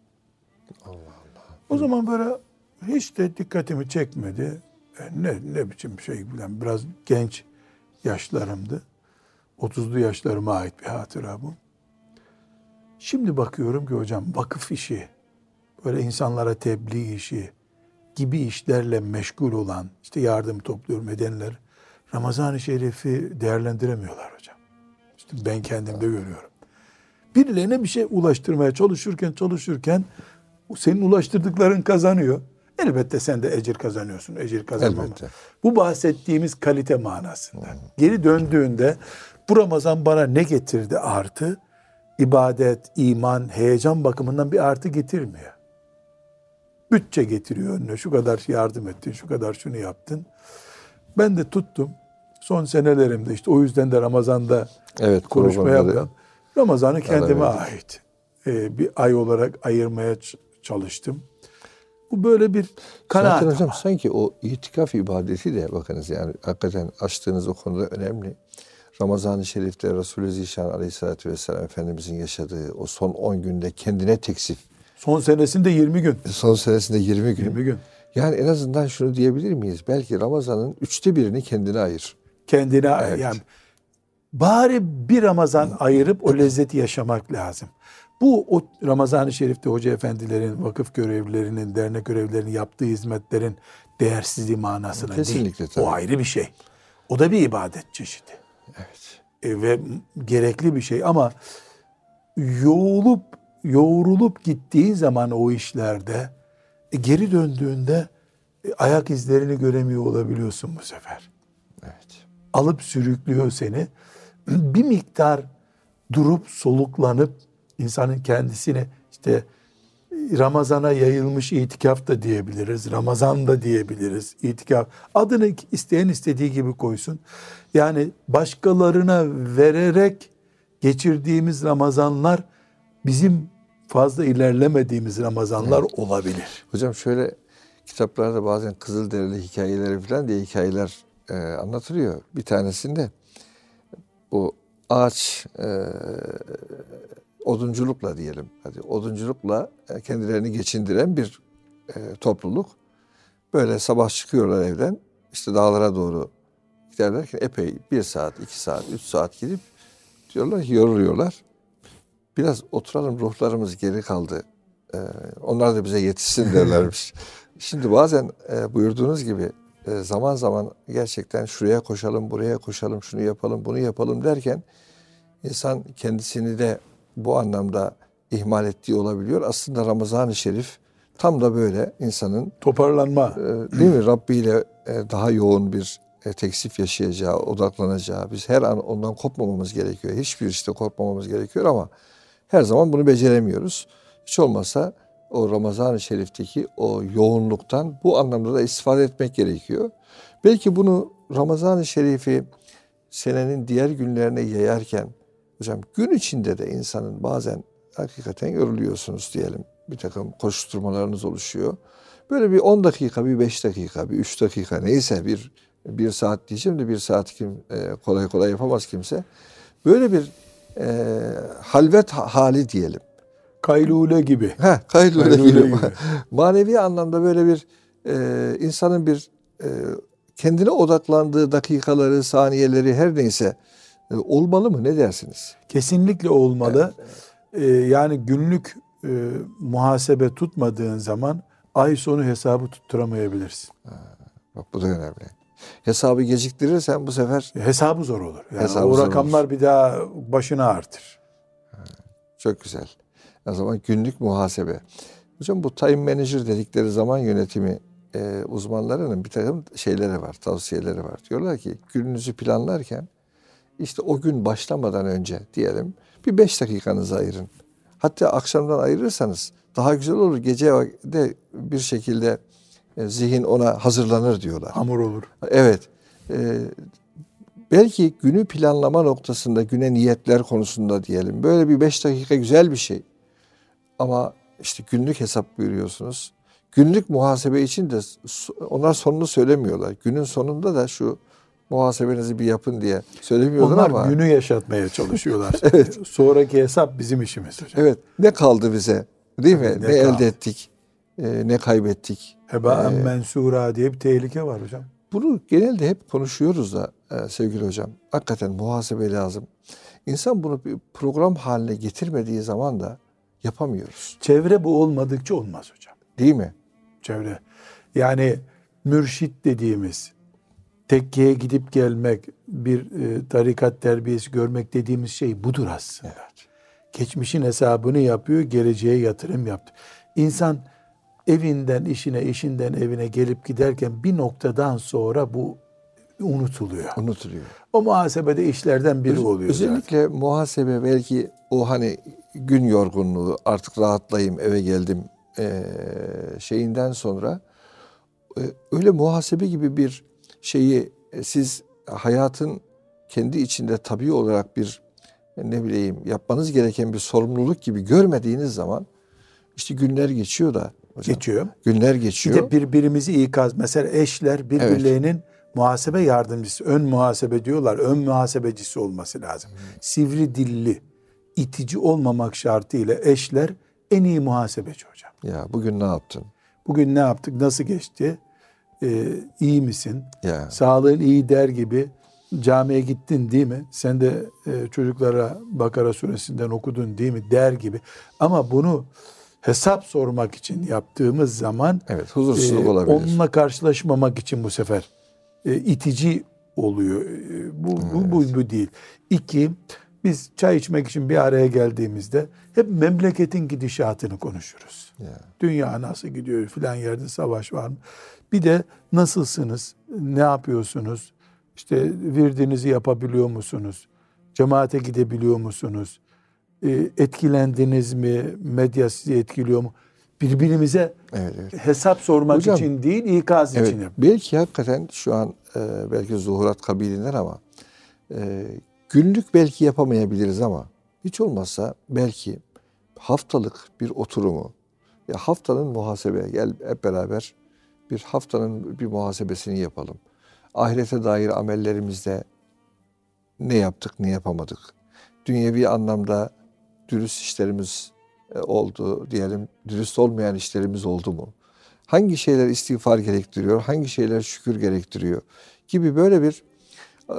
Allah Allah. O zaman böyle hiç de dikkatimi çekmedi. E, ne ne biçim şey bilen biraz genç yaşlarımdı. 30'lu yaşlarıma ait bir hatıra bu. Şimdi bakıyorum ki hocam vakıf işi, böyle insanlara tebliğ işi gibi işlerle meşgul olan, işte yardım topluyor edenler, Ramazan-ı Şerif'i değerlendiremiyorlar hocam. İşte ben kendimde görüyorum. Birilerine bir şey ulaştırmaya çalışırken çalışırken senin ulaştırdıkların kazanıyor. Elbette sen de ecir kazanıyorsun. Ecir kazanmam. Elbette. Bu bahsettiğimiz kalite manasında. Geri döndüğünde bu Ramazan bana ne getirdi artı? ibadet, iman, heyecan bakımından bir artı getirmiyor. Bütçe getiriyor önüne. Şu kadar yardım ettin, şu kadar şunu yaptın. Ben de tuttum. Son senelerimde işte o yüzden de Ramazan'da evet, konuşma yapıyorum. Ramazan'ı kendime ait e, bir ay olarak ayırmaya çalıştım. Bu böyle bir kanaat. Zaten hocam sanki o itikaf ibadeti de bakınız yani hakikaten açtığınız o konuda önemli. Ramazan-ı Şerif'te Resulü Zişan Aleyhisselatü Vesselam Efendimizin yaşadığı o son 10 günde kendine teksif. Son senesinde 20 gün. Son senesinde 20 gün. 20 gün. Yani en azından şunu diyebilir miyiz? Belki Ramazan'ın üçte birini kendine ayır. Kendine evet. yani bari bir Ramazan ayırıp o lezzeti yaşamak lazım. Bu o Ramazan-ı Şerif'te hoca efendilerin, vakıf görevlilerinin, dernek görevlilerinin yaptığı hizmetlerin değersizliği manasına Kesinlikle, değil. Tabii. O ayrı bir şey. O da bir ibadet çeşidi. E, ve gerekli bir şey ama yoğulup yoğrulup gittiğin zaman o işlerde e, geri döndüğünde e, ayak izlerini göremiyor olabiliyorsun bu sefer. Evet. Alıp sürüklüyor seni. bir miktar durup soluklanıp insanın kendisini işte Ramazana yayılmış itikaf da diyebiliriz. Ramazan da diyebiliriz. İtikaf. Adını isteyen istediği gibi koysun. Yani başkalarına vererek geçirdiğimiz Ramazanlar bizim fazla ilerlemediğimiz Ramazanlar evet. olabilir. Hocam şöyle kitaplarda bazen Kızılderili hikayeleri falan diye hikayeler e, anlatılıyor. Bir tanesinde bu ağaç e, odunculukla diyelim. Hadi odunculukla e, kendilerini geçindiren bir e, topluluk. Böyle sabah çıkıyorlar evden. işte dağlara doğru giderlerken epey bir saat, iki saat, üç saat gidip diyorlar ki yoruluyorlar. Biraz oturalım ruhlarımız geri kaldı. Ee, onlar da bize yetişsin derlermiş. Şimdi bazen e, buyurduğunuz gibi e, zaman zaman gerçekten şuraya koşalım, buraya koşalım, şunu yapalım, bunu yapalım derken insan kendisini de bu anlamda ihmal ettiği olabiliyor. Aslında Ramazan-ı Şerif tam da böyle insanın toparlanma e, değil mi? Rabbi ile e, daha yoğun bir e, teksif yaşayacağı, odaklanacağı. Biz her an ondan kopmamamız gerekiyor. Hiçbir işte kopmamamız gerekiyor ama her zaman bunu beceremiyoruz. Hiç olmazsa o Ramazan-ı Şerif'teki o yoğunluktan bu anlamda da istifade etmek gerekiyor. Belki bunu Ramazan-ı Şerif'i senenin diğer günlerine yayarken hocam gün içinde de insanın bazen hakikaten yoruluyorsunuz diyelim. Bir takım koşturmalarınız oluşuyor. Böyle bir 10 dakika, bir 5 dakika, bir 3 dakika neyse bir bir saat diyeceğim de bir saat kim e, kolay kolay yapamaz kimse. Böyle bir e, halvet hali diyelim. Kaylule gibi. Ha, kaylule, kaylule gibi. gibi. Manevi anlamda böyle bir e, insanın bir e, kendine odaklandığı dakikaları, saniyeleri her neyse e, olmalı mı? Ne dersiniz? Kesinlikle olmalı. Evet, evet. E, yani günlük e, muhasebe tutmadığın zaman ay sonu hesabı tutturamayabilirsin. Ha, bak bu da önemli. Hesabı geciktirirsen bu sefer... Hesabı zor olur. Yani hesabı o rakamlar olur. bir daha başına artır. Çok güzel. O zaman günlük muhasebe. Hocam bu time manager dedikleri zaman yönetimi e, uzmanlarının bir takım şeyleri var, tavsiyeleri var. Diyorlar ki gününüzü planlarken işte o gün başlamadan önce diyelim bir beş dakikanızı ayırın. Hatta akşamdan ayırırsanız daha güzel olur. Gece de bir şekilde e, zihin ona hazırlanır diyorlar. Hamur olur. Evet. E, belki günü planlama noktasında, güne niyetler konusunda diyelim. Böyle bir beş dakika güzel bir şey. Ama işte günlük hesap buyuruyorsunuz. Günlük muhasebe için de onlar sonunu söylemiyorlar. Günün sonunda da şu muhasebenizi bir yapın diye söylemiyorlar Onlar ama. günü yaşatmaya çalışıyorlar. evet. Sonraki hesap bizim işimiz hocam. Evet ne kaldı bize değil mi? Ne ne kaldı? elde ettik, e, ne kaybettik. Heba Ee, mensura diye bir tehlike var hocam. Bunu genelde hep konuşuyoruz da e, sevgili hocam. Hakikaten muhasebe lazım. İnsan bunu bir program haline getirmediği zaman da yapamıyoruz. Çevre bu olmadıkça olmaz hocam. Değil mi? Çevre. Yani mürşit dediğimiz tekkeye gidip gelmek, bir e, tarikat terbiyesi görmek dediğimiz şey budur aslında. Geçmişin hesabını yapıyor, geleceğe yatırım yaptı. İnsan evinden işine, işinden evine gelip giderken bir noktadan sonra bu unutuluyor. Unutuluyor. O muhasebede işlerden biri Öz- oluyor zaten. Özellikle muhasebe belki o hani gün yorgunluğu artık rahatlayayım eve geldim eee, şeyinden sonra e, öyle muhasebe gibi bir şeyi e, siz hayatın kendi içinde tabii olarak bir e, ne bileyim yapmanız gereken bir sorumluluk gibi görmediğiniz zaman işte günler geçiyor da hocam. Geçiyor. Günler Bir geçiyor. de birbirimizi ikaz. Mesela eşler birbirlerinin muhasebe yardımcısı, ön muhasebe diyorlar. Ön muhasebecisi olması lazım. Sivri dilli, itici olmamak şartıyla eşler en iyi muhasebeci hocam. ya bugün ne yaptın? Bugün ne yaptık, nasıl geçti, ee, iyi misin, Ya sağlığın iyi der gibi camiye gittin değil mi? Sen de e, çocuklara Bakara suresinden okudun değil mi der gibi. Ama bunu hesap sormak için yaptığımız zaman evet huzursuzluk ee, olabilir. Onunla karşılaşmamak için bu sefer e, itici oluyor. E, bu, bu, bu, bu değil. İki, biz çay içmek için bir araya geldiğimizde hep memleketin gidişatını konuşuruz. Ya. Dünya nasıl gidiyor filan yerde savaş var mı? Bir de nasılsınız? Ne yapıyorsunuz? İşte virdinizi yapabiliyor musunuz? Cemaate gidebiliyor musunuz? E, etkilendiniz mi? Medya sizi etkiliyor mu? Birbirimize Evet, evet. hesap sormak Hocam, için değil, ikaz Evet, için yap. belki hakikaten şu an e, belki zuhurat kabilinden ama e, günlük belki yapamayabiliriz ama hiç olmazsa belki haftalık bir oturumu ya haftanın muhasebe gel hep beraber bir haftanın bir muhasebesini yapalım. Ahirete dair amellerimizde ne yaptık, ne yapamadık. Dünyevi anlamda dürüst işlerimiz e, oldu diyelim, dürüst olmayan işlerimiz oldu mu? Hangi şeyler istiğfar gerektiriyor, hangi şeyler şükür gerektiriyor gibi böyle bir e,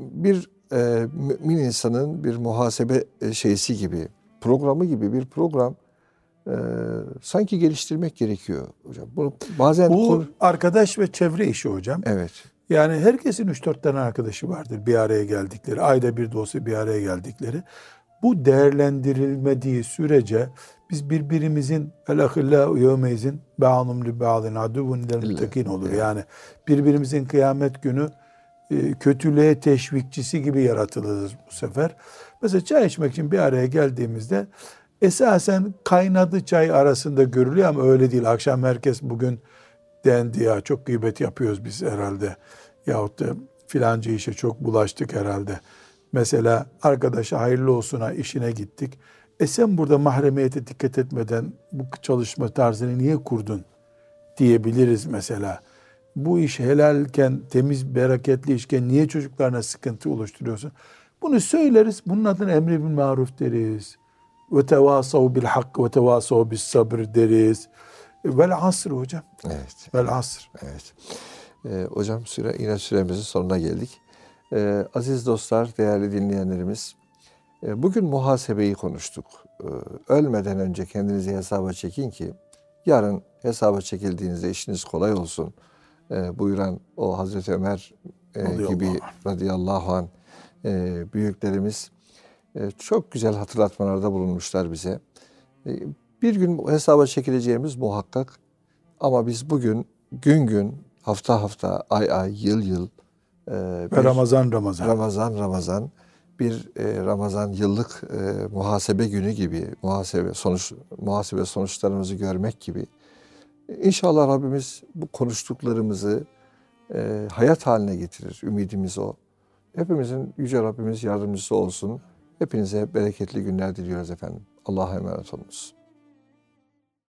bir e, mümin insanın bir muhasebe şeysi gibi, programı gibi bir program e, sanki geliştirmek gerekiyor hocam. Bunu bazen Bu konu- arkadaş ve çevre işi hocam. evet Yani herkesin 3-4 tane arkadaşı vardır bir araya geldikleri. Ayda bir de olsa bir araya geldikleri. Bu değerlendirilmediği sürece biz birbirimizin elahillâhu yevmeyzin ba'anum li ba'din aduvun muttakin olur. Yani birbirimizin kıyamet günü e, kötülüğe teşvikçisi gibi yaratılırız bu sefer. Mesela çay içmek için bir araya geldiğimizde esasen kaynadı çay arasında görülüyor ama öyle değil. Akşam herkes bugün dendi ya çok gıybet yapıyoruz biz herhalde. Yahut da filanca işe çok bulaştık herhalde. Mesela arkadaşa hayırlı olsuna işine gittik. E sen burada mahremiyete dikkat etmeden bu çalışma tarzını niye kurdun diyebiliriz mesela. Bu iş helalken, temiz, bereketli işken niye çocuklarına sıkıntı oluşturuyorsun? Bunu söyleriz. Bunun adına emri bil maruf deriz. Ve tevasav bil hak ve tevasav bis sabr deriz. Vel asr hocam. evet Vel asr. Evet. Ee, hocam süre, yine süremizin sonuna geldik. Ee, aziz dostlar, değerli dinleyenlerimiz, e, bugün muhasebeyi konuştuk. Ee, ölmeden önce kendinizi hesaba çekin ki yarın hesaba çekildiğinizde işiniz kolay olsun. Ee, buyuran o Hazreti Ömer e, gibi radıyallahu anh e, büyüklerimiz çok güzel hatırlatmalarda bulunmuşlar bize. E, bir gün hesaba çekileceğimiz muhakkak ama biz bugün gün gün, hafta hafta, ay ay, yıl yıl Ve Ramazan Ramazan. Ramazan Ramazan bir e, Ramazan yıllık e, muhasebe günü gibi muhasebe sonuç muhasebe sonuçlarımızı görmek gibi İnşallah Rabbimiz bu konuştuklarımızı e, hayat haline getirir. Ümidimiz o. Hepimizin yüce Rabbimiz yardımcısı olsun. Hepinize bereketli günler diliyoruz efendim. Allah'a emanet olunuz.